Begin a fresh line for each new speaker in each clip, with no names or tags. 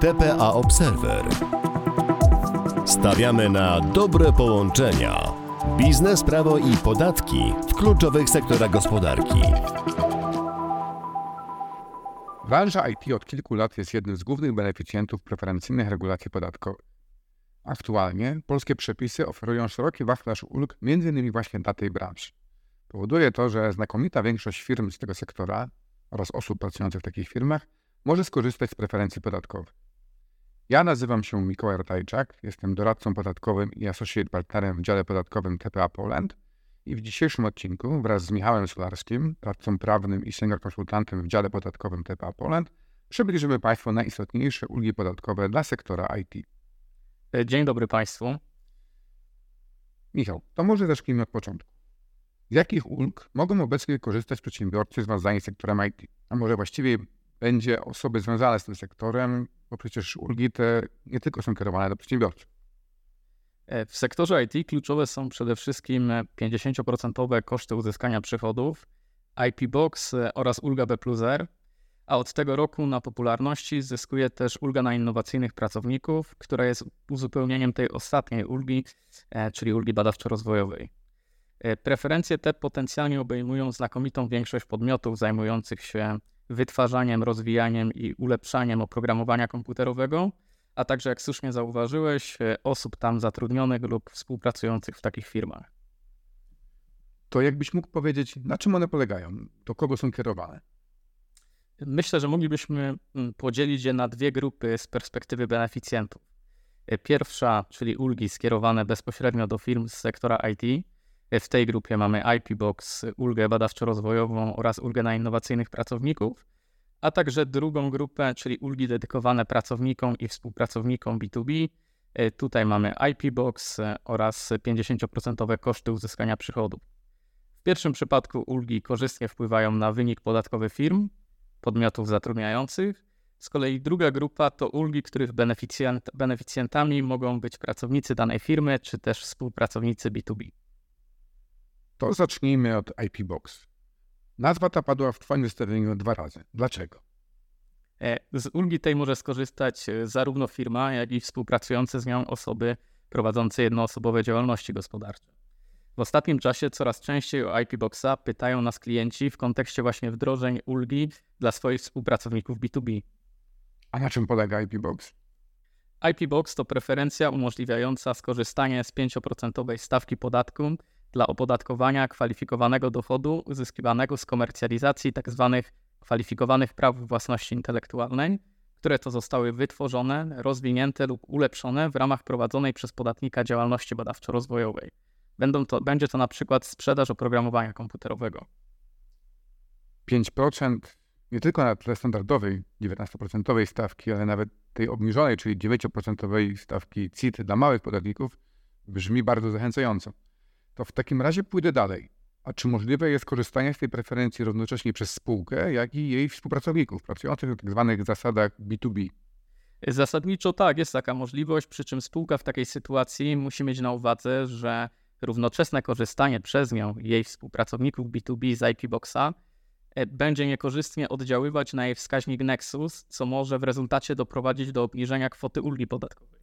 TPA Observer. Stawiamy na dobre połączenia. Biznes, prawo i podatki w kluczowych sektorach gospodarki.
Branża IT od kilku lat jest jednym z głównych beneficjentów preferencyjnych regulacji podatkowych. Aktualnie polskie przepisy oferują szeroki wachlarz ulg m.in. właśnie dla tej branży. Powoduje to, że znakomita większość firm z tego sektora oraz osób pracujących w takich firmach może skorzystać z preferencji podatkowych. Ja nazywam się Mikołaj Ratajczak, jestem doradcą podatkowym i associate partnerem w dziale podatkowym TPA Poland i w dzisiejszym odcinku wraz z Michałem Solarskim, radcą prawnym i senior konsultantem w dziale podatkowym TPA Poland, przybliżymy Państwu najistotniejsze ulgi podatkowe dla sektora IT.
Dzień dobry Państwu.
Michał, to może zacznijmy od początku. Z jakich ulg mogą obecnie korzystać przedsiębiorcy związani z sektorem IT? A może właściwie będzie osoby związane z tym sektorem, bo przecież ulgi te nie tylko są kierowane do przedsiębiorców.
E, w sektorze IT kluczowe są przede wszystkim 50% koszty uzyskania przychodów, IP Box e, oraz ulga B R, a od tego roku na popularności zyskuje też ulga na innowacyjnych pracowników, która jest uzupełnieniem tej ostatniej ulgi, e, czyli ulgi badawczo-rozwojowej. Preferencje te potencjalnie obejmują znakomitą większość podmiotów zajmujących się wytwarzaniem, rozwijaniem i ulepszaniem oprogramowania komputerowego, a także, jak słusznie zauważyłeś, osób tam zatrudnionych lub współpracujących w takich firmach.
To jakbyś mógł powiedzieć, na czym one polegają? Do kogo są kierowane?
Myślę, że moglibyśmy mm, podzielić je na dwie grupy z perspektywy beneficjentów. Pierwsza, czyli ulgi skierowane bezpośrednio do firm z sektora IT, w tej grupie mamy IP Box, ulgę badawczo-rozwojową oraz ulgę na innowacyjnych pracowników, a także drugą grupę, czyli ulgi dedykowane pracownikom i współpracownikom B2B. E, tutaj mamy IP Box e, oraz 50% koszty uzyskania przychodów. W pierwszym przypadku ulgi korzystnie wpływają na wynik podatkowy firm, podmiotów zatrudniających. Z kolei druga grupa to ulgi, których beneficjent, beneficjentami mogą być pracownicy danej firmy czy też współpracownicy B2B.
To zacznijmy od IP Box. Nazwa ta padła w Twoim zestawieniu dwa razy. Dlaczego?
E, z ulgi tej może skorzystać e, zarówno firma, jak i współpracujące z nią osoby prowadzące jednoosobowe działalności gospodarcze. W ostatnim czasie coraz częściej o IP Boxa pytają nas klienci w kontekście właśnie wdrożeń ulgi dla swoich współpracowników B2B.
A na czym polega IP Box?
IP Box to preferencja umożliwiająca skorzystanie z 5% stawki podatku dla opodatkowania kwalifikowanego dochodu uzyskiwanego z komercjalizacji tzw. Tak kwalifikowanych praw własności intelektualnej, które to zostały wytworzone, rozwinięte lub ulepszone w ramach prowadzonej przez podatnika działalności badawczo-rozwojowej. Będą to, będzie to na przykład sprzedaż oprogramowania komputerowego.
5% nie tylko na tle standardowej 19% stawki, ale nawet tej obniżonej, czyli 9% stawki CIT dla małych podatników brzmi bardzo zachęcająco. To w takim razie pójdę dalej. A czy możliwe jest korzystanie z tej preferencji równocześnie przez spółkę, jak i jej współpracowników pracujących na. Tak zasadach B2B?
Zasadniczo tak, jest taka możliwość, przy czym spółka w takiej sytuacji musi mieć na uwadze, że równoczesne korzystanie przez nią jej współpracowników B2B z IP Boxa e, będzie niekorzystnie oddziaływać na jej wskaźnik Nexus, co może w rezultacie doprowadzić do obniżenia kwoty ulgi podatkowej.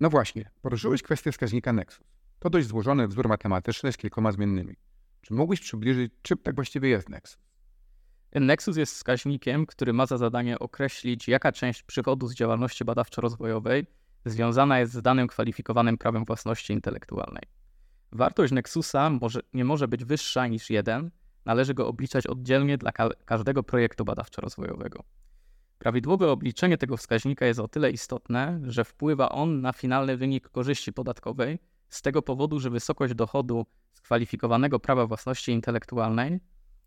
No właśnie, poruszyłeś kwestię wskaźnika Nexus. To dość złożony wzór matematyczny z kilkoma zmiennymi. Czy mógłbyś przybliżyć, czym tak właściwie jest Nexus?
Nexus jest wskaźnikiem, który ma za zadanie określić, jaka część przychodu z działalności badawczo-rozwojowej związana jest z danym kwalifikowanym prawem własności intelektualnej. Wartość Nexusa może, nie może być wyższa niż 1, należy go obliczać oddzielnie dla ka każdego projektu badawczo-rozwojowego. Prawidłowe obliczenie tego wskaźnika jest o tyle istotne, że wpływa on na finalny wynik korzyści podatkowej, z tego powodu, że wysokość dochodu z kwalifikowanego prawa własności intelektualnej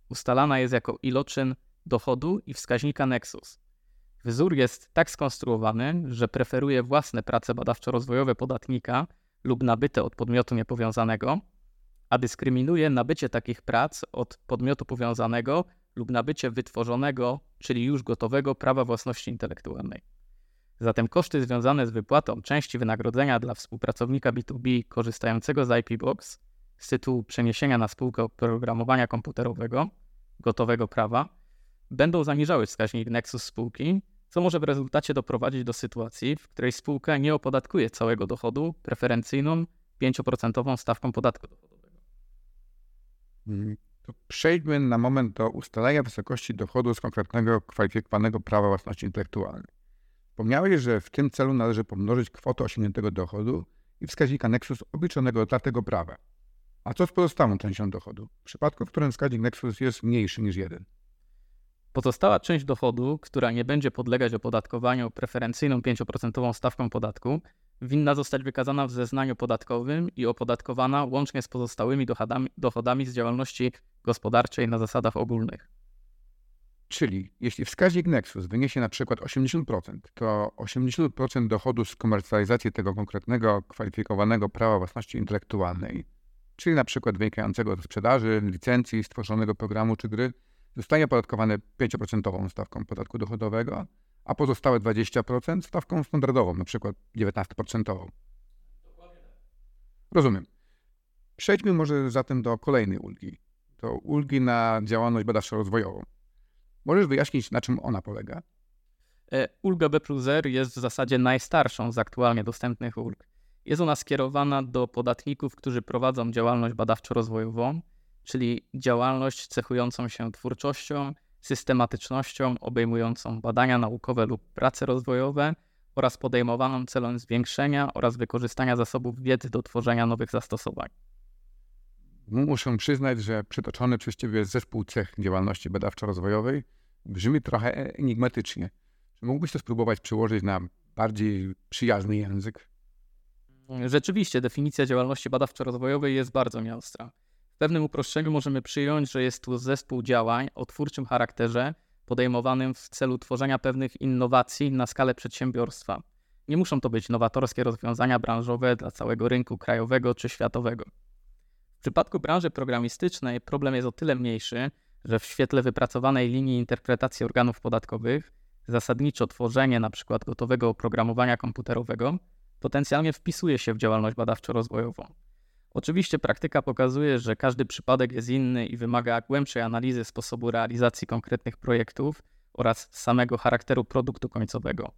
ustalana jest jako iloczyn dochodu i wskaźnika Nexus. Wzór jest tak skonstruowany, że preferuje własne prace badawczo-rozwojowe podatnika lub nabyte od podmiotu niepowiązanego, a dyskryminuje nabycie takich prac od podmiotu powiązanego lub nabycie wytworzonego, czyli już gotowego prawa własności intelektualnej. Zatem koszty związane z wypłatą części wynagrodzenia dla współpracownika B2B korzystającego z IP Box z tytułu przeniesienia na spółkę oprogramowania komputerowego gotowego prawa będą zaniżały wskaźnik Nexus spółki, co może w rezultacie doprowadzić do sytuacji, w której spółka nie opodatkuje całego dochodu preferencyjną 5% stawką podatku dochodowego.
Mm, przejdźmy na moment do ustalenia wysokości dochodu z konkretnego kwalifikowanego prawa własności intelektualnej. Wspomniałeś, że w tym celu należy pomnożyć kwotę osiągniętego dochodu i wskaźnika Nexus obliczonego dla tego prawa. A co z pozostałą częścią dochodu, w przypadku w którym wskaźnik Nexus jest mniejszy niż 1?
Pozostała część dochodu, która nie będzie podlegać opodatkowaniu preferencyjną 5% stawką podatku, winna zostać wykazana w zeznaniu podatkowym i opodatkowana łącznie z pozostałymi dochodami, dochodami z działalności gospodarczej na zasadach ogólnych.
Czyli jeśli wskaźnik Nexus wyniesie na przykład 80%, to 80% dochodu z komercjalizacji tego konkretnego kwalifikowanego prawa własności intelektualnej, czyli na przykład wynikającego ze sprzedaży, licencji, stworzonego programu czy gry, zostanie opodatkowane 5% stawką podatku dochodowego, a pozostałe 20% stawką standardową, na przykład 19%. Rozumiem. Przejdźmy może zatem do kolejnej ulgi. To ulgi na działalność badawczo-rozwojową. Możesz wyjaśnić, na czym ona polega?
E, ulga B plus R jest w zasadzie najstarszą z aktualnie dostępnych ulg. Jest ona skierowana do podatników, którzy prowadzą działalność badawczo-rozwojową, czyli działalność cechującą się twórczością, systematycznością, obejmującą badania naukowe lub prace rozwojowe oraz podejmowaną celem zwiększenia oraz wykorzystania zasobów wiedzy do tworzenia nowych zastosowań.
Muszę przyznać, że przytoczony przez Ciebie zespół cech działalności badawczo-rozwojowej brzmi trochę enigmatycznie. Czy mógłbyś to spróbować przełożyć na bardziej przyjazny język?
Rzeczywiście, definicja działalności badawczo-rozwojowej jest bardzo nieostra pewnym uproszczeniu możemy przyjąć, że jest tu zespół działań o twórczym charakterze, podejmowanym w celu tworzenia pewnych innowacji na skalę przedsiębiorstwa. Nie muszą to być nowatorskie rozwiązania branżowe dla całego rynku krajowego czy światowego. W przypadku branży programistycznej problem jest o tyle mniejszy, że w świetle wypracowanej linii interpretacji organów podatkowych zasadniczo tworzenie np. gotowego oprogramowania komputerowego potencjalnie wpisuje się w działalność badawczo-rozwojową. Oczywiście praktyka pokazuje, że każdy przypadek jest inny i wymaga głębszej analizy sposobu realizacji konkretnych projektów oraz samego charakteru produktu końcowego.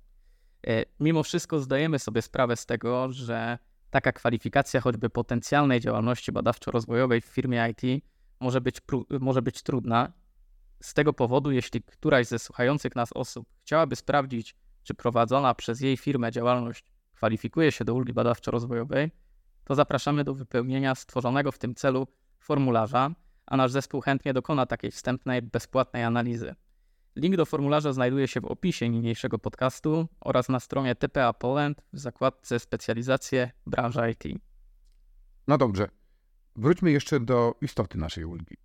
E, mimo wszystko zdajemy sobie sprawę z tego, że taka kwalifikacja choćby potencjalnej działalności badawczo-rozwojowej w firmie IT może być, może być trudna. Z tego powodu, jeśli któraś ze słuchających nas osób chciałaby sprawdzić, czy prowadzona przez jej firmę działalność kwalifikuje się do ulgi badawczo-rozwojowej, to zapraszamy do wypełnienia stworzonego w tym celu formularza, a nasz zespół chętnie dokona takiej wstępnej, bezpłatnej analizy. Link do formularza znajduje się w opisie niniejszego podcastu oraz na stronie TPA Poland w zakładce specjalizacje branża IT.
No dobrze. Wróćmy jeszcze do istoty naszej ulgi.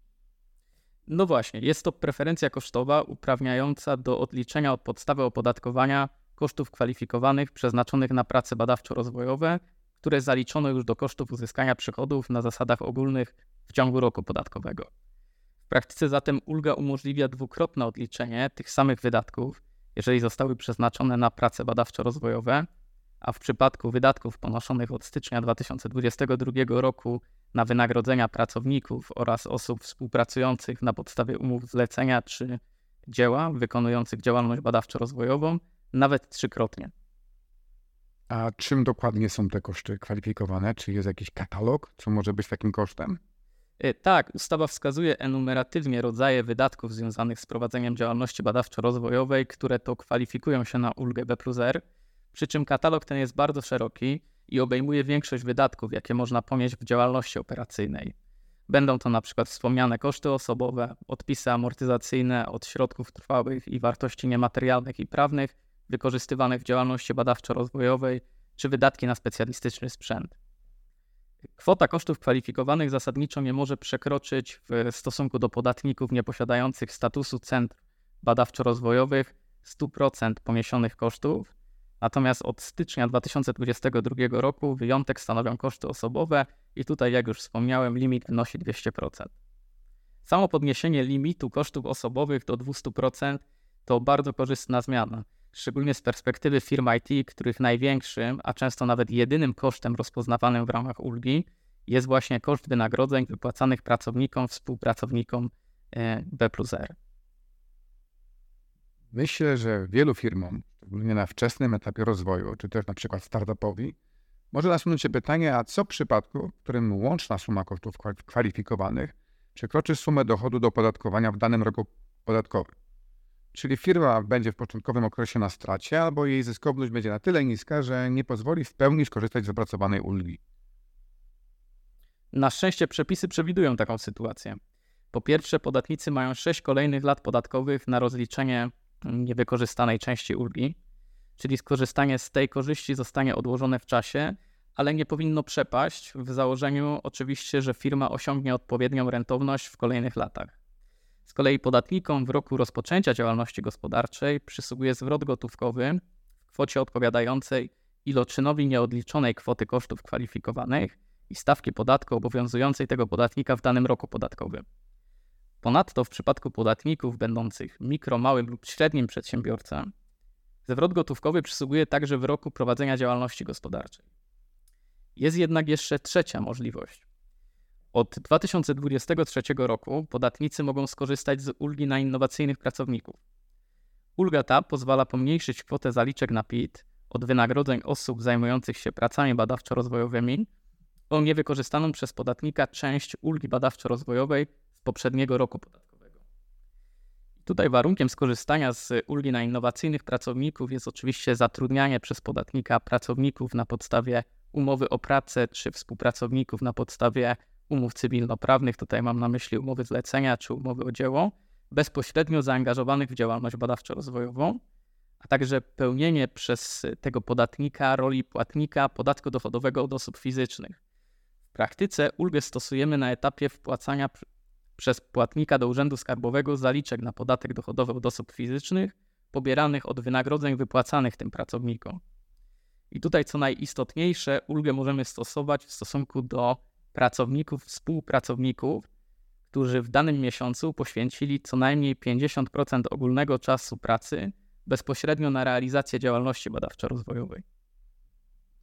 No właśnie, jest to preferencja kosztowa uprawniająca do odliczenia od podstawy opodatkowania kosztów kwalifikowanych przeznaczonych na prace badawczo-rozwojowe które zaliczono już do kosztów uzyskania przychodów na zasadach ogólnych w ciągu roku podatkowego. W praktyce zatem ulga umożliwia dwukrotne odliczenie tych samych wydatków, jeżeli zostały przeznaczone na prace badawczo-rozwojowe, a w przypadku wydatków ponoszonych od stycznia 2022 roku na wynagrodzenia pracowników oraz osób współpracujących na podstawie umów zlecenia czy dzieła wykonujących działalność badawczo-rozwojową, nawet trzykrotnie.
A czym dokładnie są te koszty kwalifikowane? Czy jest jakiś katalog, co może być takim kosztem?
E, tak, ustawa wskazuje enumeratywnie rodzaje wydatków związanych z prowadzeniem działalności badawczo-rozwojowej, które to kwalifikują się na ulgę B plus R, przy czym katalog ten jest bardzo szeroki i obejmuje większość wydatków, jakie można ponieść w działalności operacyjnej. Będą to na przykład wspomniane koszty osobowe, odpisy amortyzacyjne od środków trwałych i wartości niematerialnych i prawnych, wykorzystywanych w działalności badawczo-rozwojowej czy wydatki na specjalistyczny sprzęt. Kwota kosztów kwalifikowanych zasadniczo nie może przekroczyć w stosunku do podatników nieposiadających statusu centr badawczo-rozwojowych 100% poniesionych kosztów, natomiast od stycznia 2022 roku wyjątek stanowią koszty osobowe i tutaj, jak już wspomniałem, limit wynosi 200%. Samo podniesienie limitu kosztów osobowych do 200% to bardzo korzystna zmiana szczególnie z perspektywy firm IT, których największym, a często nawet jedynym kosztem rozpoznawanym w ramach ulgi jest właśnie koszt wynagrodzeń wypłacanych pracownikom, współpracownikom e, B plus R.
Myślę, że wielu firmom, szczególnie na wczesnym etapie rozwoju, czy też na przykład startupowi, może nasunąć się pytanie, a co w przypadku, w którym łączna suma kosztów kwalifikowanych przekroczy sumę dochodu do opodatkowania w danym roku podatkowym? Czyli firma będzie w początkowym okresie na stracie, albo jej zyskowność będzie na tyle niska, że nie pozwoli w pełni skorzystać z wypracowanej ulgi.
Na szczęście przepisy przewidują taką sytuację. Po pierwsze, podatnicy mają 6 kolejnych lat podatkowych na rozliczenie niewykorzystanej części ulgi, czyli skorzystanie z tej korzyści zostanie odłożone w czasie, ale nie powinno przepaść w założeniu oczywiście, że firma osiągnie odpowiednią rentowność w kolejnych latach. Kolei podatnikom w roku rozpoczęcia działalności gospodarczej przysługuje zwrot gotówkowy w kwocie odpowiadającej iloczynowi nieodliczonej kwoty kosztów kwalifikowanych i stawki podatku obowiązującej tego podatnika w danym roku podatkowym. Ponadto w przypadku podatników będących mikro, małym lub średnim przedsiębiorcą, zwrot gotówkowy przysługuje także w roku prowadzenia działalności gospodarczej. Jest jednak jeszcze trzecia możliwość. Od 2023 roku podatnicy mogą skorzystać z ulgi na innowacyjnych pracowników. Ulga ta pozwala pomniejszyć kwotę zaliczek na PIT od wynagrodzeń osób zajmujących się pracami badawczo-rozwojowymi o niewykorzystaną przez podatnika część ulgi badawczo-rozwojowej z poprzedniego roku podatkowego. Tutaj warunkiem skorzystania z ulgi na innowacyjnych pracowników jest oczywiście zatrudnianie przez podatnika pracowników na podstawie umowy o pracę czy współpracowników na podstawie umów cywilnoprawnych, tutaj mam na myśli umowy zlecenia czy umowy o dzieło, bezpośrednio zaangażowanych w działalność badawczo-rozwojową, a także pełnienie przez tego podatnika roli płatnika podatku dochodowego od osób fizycznych. W praktyce ulgę stosujemy na etapie wpłacania przez płatnika do Urzędu Skarbowego zaliczek na podatek dochodowy od osób fizycznych pobieranych od wynagrodzeń wypłacanych tym pracownikom. I tutaj, co najistotniejsze, ulgę możemy stosować w stosunku do pracowników, współpracowników, którzy w danym miesiącu poświęcili co najmniej 50% ogólnego czasu pracy bezpośrednio na realizację działalności badawczo-rozwojowej.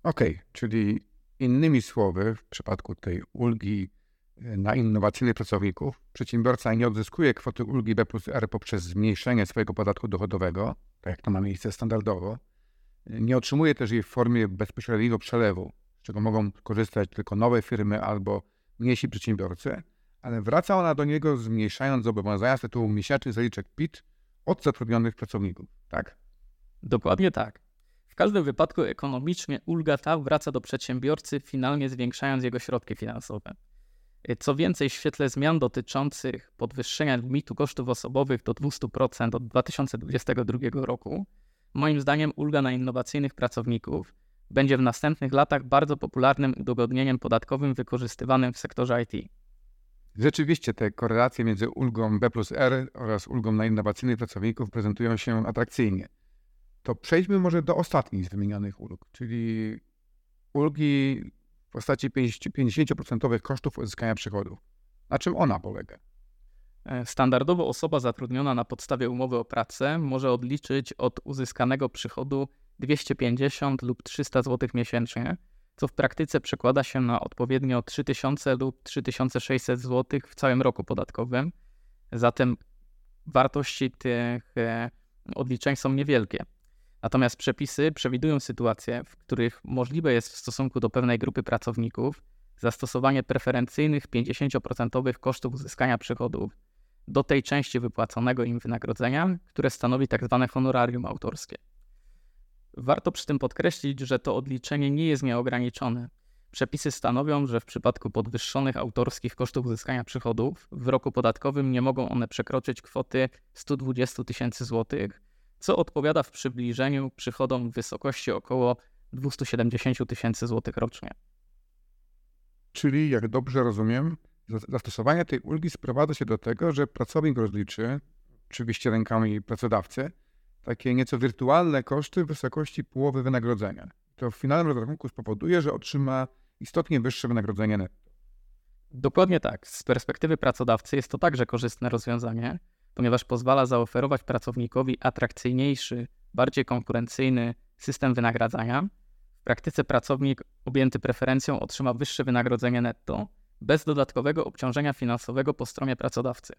Okej, okay, czyli innymi słowy, w przypadku tej ulgi e, na innowacyjnych pracowników, przedsiębiorca nie odzyskuje kwoty ulgi B plus R poprzez zmniejszenie swojego podatku dochodowego, tak jak to ma miejsce standardowo, nie otrzymuje też jej w formie bezpośredniego przelewu, czego mogą korzystać tylko nowe firmy albo mniejsi przedsiębiorcy, ale wraca ona do niego zmniejszając zobowiązania z tytułu miesięcznych zaliczek PIT od zatrudnionych pracowników, tak?
Dokładnie tak. W każdym wypadku ekonomicznie ulga ta wraca do przedsiębiorcy, finalnie zwiększając jego środki finansowe. Co więcej, w świetle zmian dotyczących podwyższenia limitu kosztów osobowych do 200% od 2022 roku, Moim zdaniem ulga na innowacyjnych pracowników będzie w następnych latach bardzo popularnym udogodnieniem podatkowym wykorzystywanym w sektorze IT.
Rzeczywiście te korelacje między ulgą B plus R oraz ulgą na innowacyjnych pracowników prezentują się atrakcyjnie. To przejdźmy może do ostatnich z wymienionych ulg, czyli ulgi w postaci 50% kosztów uzyskania przychodów. Na czym ona polega?
E, standardowo osoba zatrudniona na podstawie umowy o pracę może odliczyć od uzyskanego przychodu 250 lub 300 zł miesięcznie, co w praktyce przekłada się na odpowiednio 3000 lub 3600 zł w całym roku podatkowym. Zatem wartości tych e, odliczeń są niewielkie. Natomiast przepisy przewidują sytuacje, w których możliwe jest w stosunku do pewnej grupy pracowników zastosowanie preferencyjnych 50% kosztów uzyskania przychodów do tej części wypłaconego im wynagrodzenia, które stanowi tzw. Tak honorarium autorskie. Warto przy tym podkreślić, że to odliczenie nie jest nieograniczone. Przepisy stanowią, że w przypadku podwyższonych autorskich kosztów uzyskania przychodów w roku podatkowym nie mogą one przekroczyć kwoty 120 tysięcy złotych, co odpowiada w przybliżeniu przychodom w wysokości około 270 tysięcy złotych rocznie.
Czyli, jak dobrze rozumiem, Zastosowanie tej ulgi sprowadza się do tego, że pracownik rozliczy, oczywiście rękami pracodawcy, takie nieco wirtualne koszty w wysokości połowy wynagrodzenia. To w finalnym rozrachunku spowoduje, że otrzyma istotnie wyższe wynagrodzenie netto.
Dokładnie tak. Z perspektywy pracodawcy jest to także korzystne rozwiązanie, ponieważ pozwala zaoferować pracownikowi atrakcyjniejszy, bardziej konkurencyjny system wynagradzania. W praktyce pracownik objęty preferencją otrzyma wyższe wynagrodzenie netto, bez dodatkowego obciążenia finansowego po stronie pracodawcy.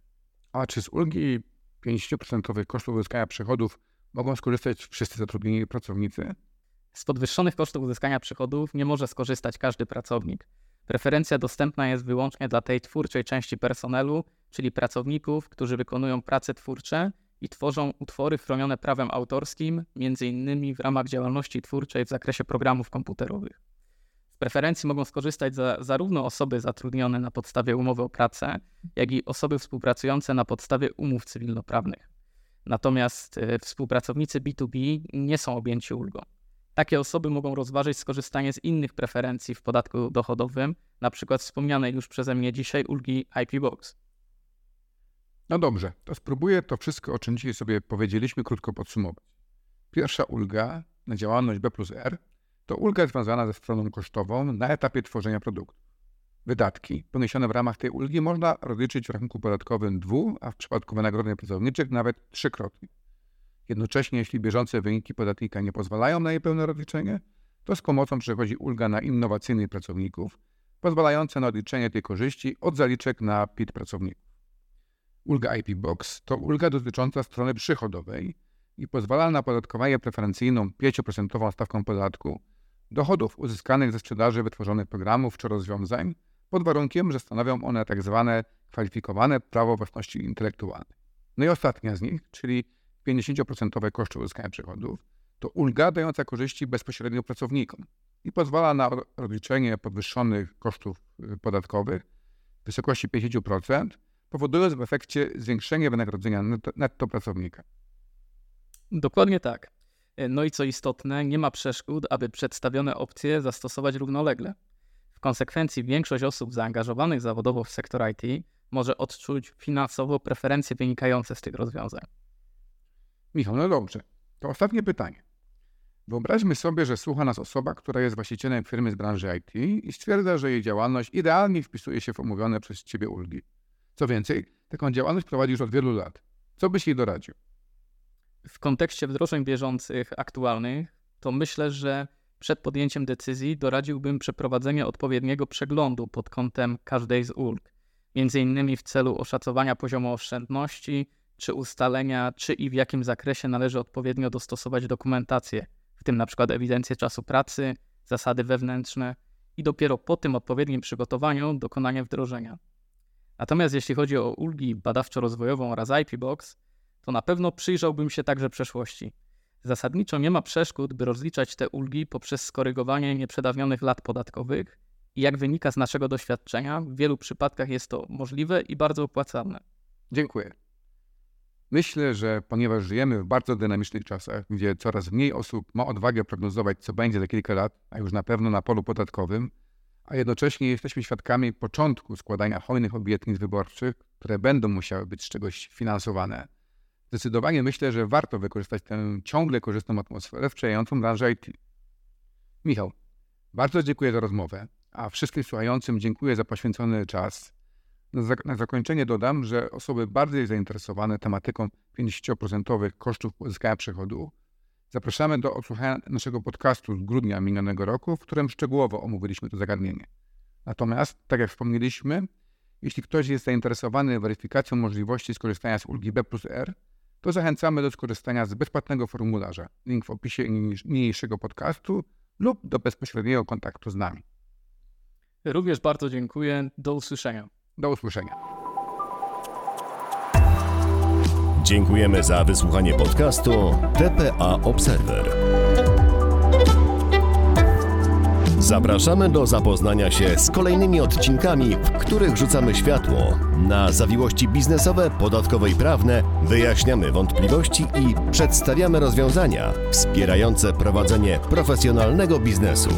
A czy z ulgi 50% kosztów uzyskania przychodów mogą skorzystać wszyscy zatrudnieni pracownicy?
Z podwyższonych kosztów uzyskania przychodów nie może skorzystać każdy pracownik. Preferencja dostępna jest wyłącznie dla tej twórczej części personelu, czyli pracowników, którzy wykonują prace twórcze i tworzą utwory chronione prawem autorskim, m.in. w ramach działalności twórczej w zakresie programów komputerowych. Z preferencji mogą skorzystać za, zarówno osoby zatrudnione na podstawie umowy o pracę, jak i osoby współpracujące na podstawie umów cywilnoprawnych. Natomiast y, współpracownicy B2B nie są objęci ulgą. Takie osoby mogą rozważyć skorzystanie z innych preferencji w podatku dochodowym, np. wspomnianej już przeze mnie dzisiaj ulgi IP Box.
No dobrze, to spróbuję to wszystko, o czym dzisiaj sobie powiedzieliśmy, krótko podsumować. Pierwsza ulga na działalność B plus R to ulga związana ze stroną kosztową na etapie tworzenia produktu. Wydatki poniesione w ramach tej ulgi można rozliczyć w rachunku podatkowym dwu, a w przypadku wynagrodzeń pracowniczych nawet trzykrotnie. Jednocześnie, jeśli bieżące wyniki podatnika nie pozwalają na jej pełne rozliczenie, to z pomocą przychodzi ulga na innowacyjnych pracowników, pozwalająca na odliczenie tej korzyści od zaliczek na PIT pracowników. Ulga IP Box to ulga dotycząca strony przychodowej i pozwala na podatkowanie preferencyjną 5% stawką podatku dochodów uzyskanych ze sprzedaży wytworzonych programów czy rozwiązań pod warunkiem, że stanowią one. Tak kwalifikowane prawo własności intelektualnej. No i ostatnia z nich, czyli 50% koszty uzyskania przychodów, to ulga dająca korzyści bezpośrednio pracownikom i pozwala na rozliczenie podwyższonych kosztów y, podatkowych w wysokości 50%, powodując w efekcie zwiększenie wynagrodzenia netto, netto pracownika.
Dokładnie tak. No i co istotne, nie ma przeszkód, aby przedstawione opcje zastosować równolegle. W konsekwencji większość osób zaangażowanych zawodowo w sektor IT może odczuć finansowo preferencje wynikające z tych rozwiązań.
Michał, no dobrze. To ostatnie pytanie. Wyobraźmy sobie, że słucha nas osoba, która jest właścicielem firmy z branży IT i stwierdza, że jej działalność idealnie wpisuje się w omówione przez Ciebie ulgi. Co więcej, taką działalność prowadzi już od wielu lat. Co byś jej doradził?
W kontekście wdrożeń bieżących, aktualnych, to myślę, że przed podjęciem decyzji doradziłbym przeprowadzenie odpowiedniego przeglądu pod kątem każdej z ulg, innymi w celu oszacowania poziomu oszczędności, czy ustalenia, czy i w jakim zakresie należy odpowiednio dostosować dokumentację, w tym przykład ewidencję czasu pracy, zasady wewnętrzne i dopiero po tym odpowiednim przygotowaniu dokonanie wdrożenia. Natomiast jeśli chodzi o ulgi badawczo-rozwojową oraz IP Box, to na pewno przyjrzałbym się także przeszłości. Zasadniczo nie ma przeszkód, by rozliczać te ulgi poprzez skorygowanie nieprzedawnionych lat podatkowych i jak wynika z naszego doświadczenia, w wielu przypadkach jest to możliwe i bardzo opłacalne.
Dziękuję. Myślę, że ponieważ żyjemy w bardzo dynamicznych czasach, gdzie coraz mniej osób ma odwagę prognozować, co będzie za kilka lat, a już na pewno na polu podatkowym, a jednocześnie jesteśmy świadkami początku składania hojnych obietnic wyborczych, które będą musiały być z czegoś finansowane, zdecydowanie myślę, że warto wykorzystać tę ciągle korzystną atmosferę sprzyjającą branży IT. Michał, bardzo dziękuję za rozmowę, a wszystkim słuchającym dziękuję za poświęcony czas na zakończenie dodam, że osoby bardziej zainteresowane tematyką 50% kosztów uzyskania przychodu zapraszamy do odsłuchania naszego podcastu z grudnia minionego roku, w którym szczegółowo omówiliśmy to zagadnienie. Natomiast, tak jak wspomnieliśmy, jeśli ktoś jest zainteresowany weryfikacją możliwości skorzystania z ulgi B plus R, to zachęcamy do skorzystania z bezpłatnego formularza. Link w opisie niniejszego podcastu lub do bezpośredniego kontaktu z nami.
Również bardzo dziękuję. Do usłyszenia.
Do usłyszenia.
Dziękujemy za wysłuchanie podcastu TPA Observer. Zapraszamy do zapoznania się z kolejnymi odcinkami, w których rzucamy światło na zawiłości biznesowe, podatkowe i prawne, wyjaśniamy wątpliwości i przedstawiamy rozwiązania wspierające prowadzenie profesjonalnego biznesu.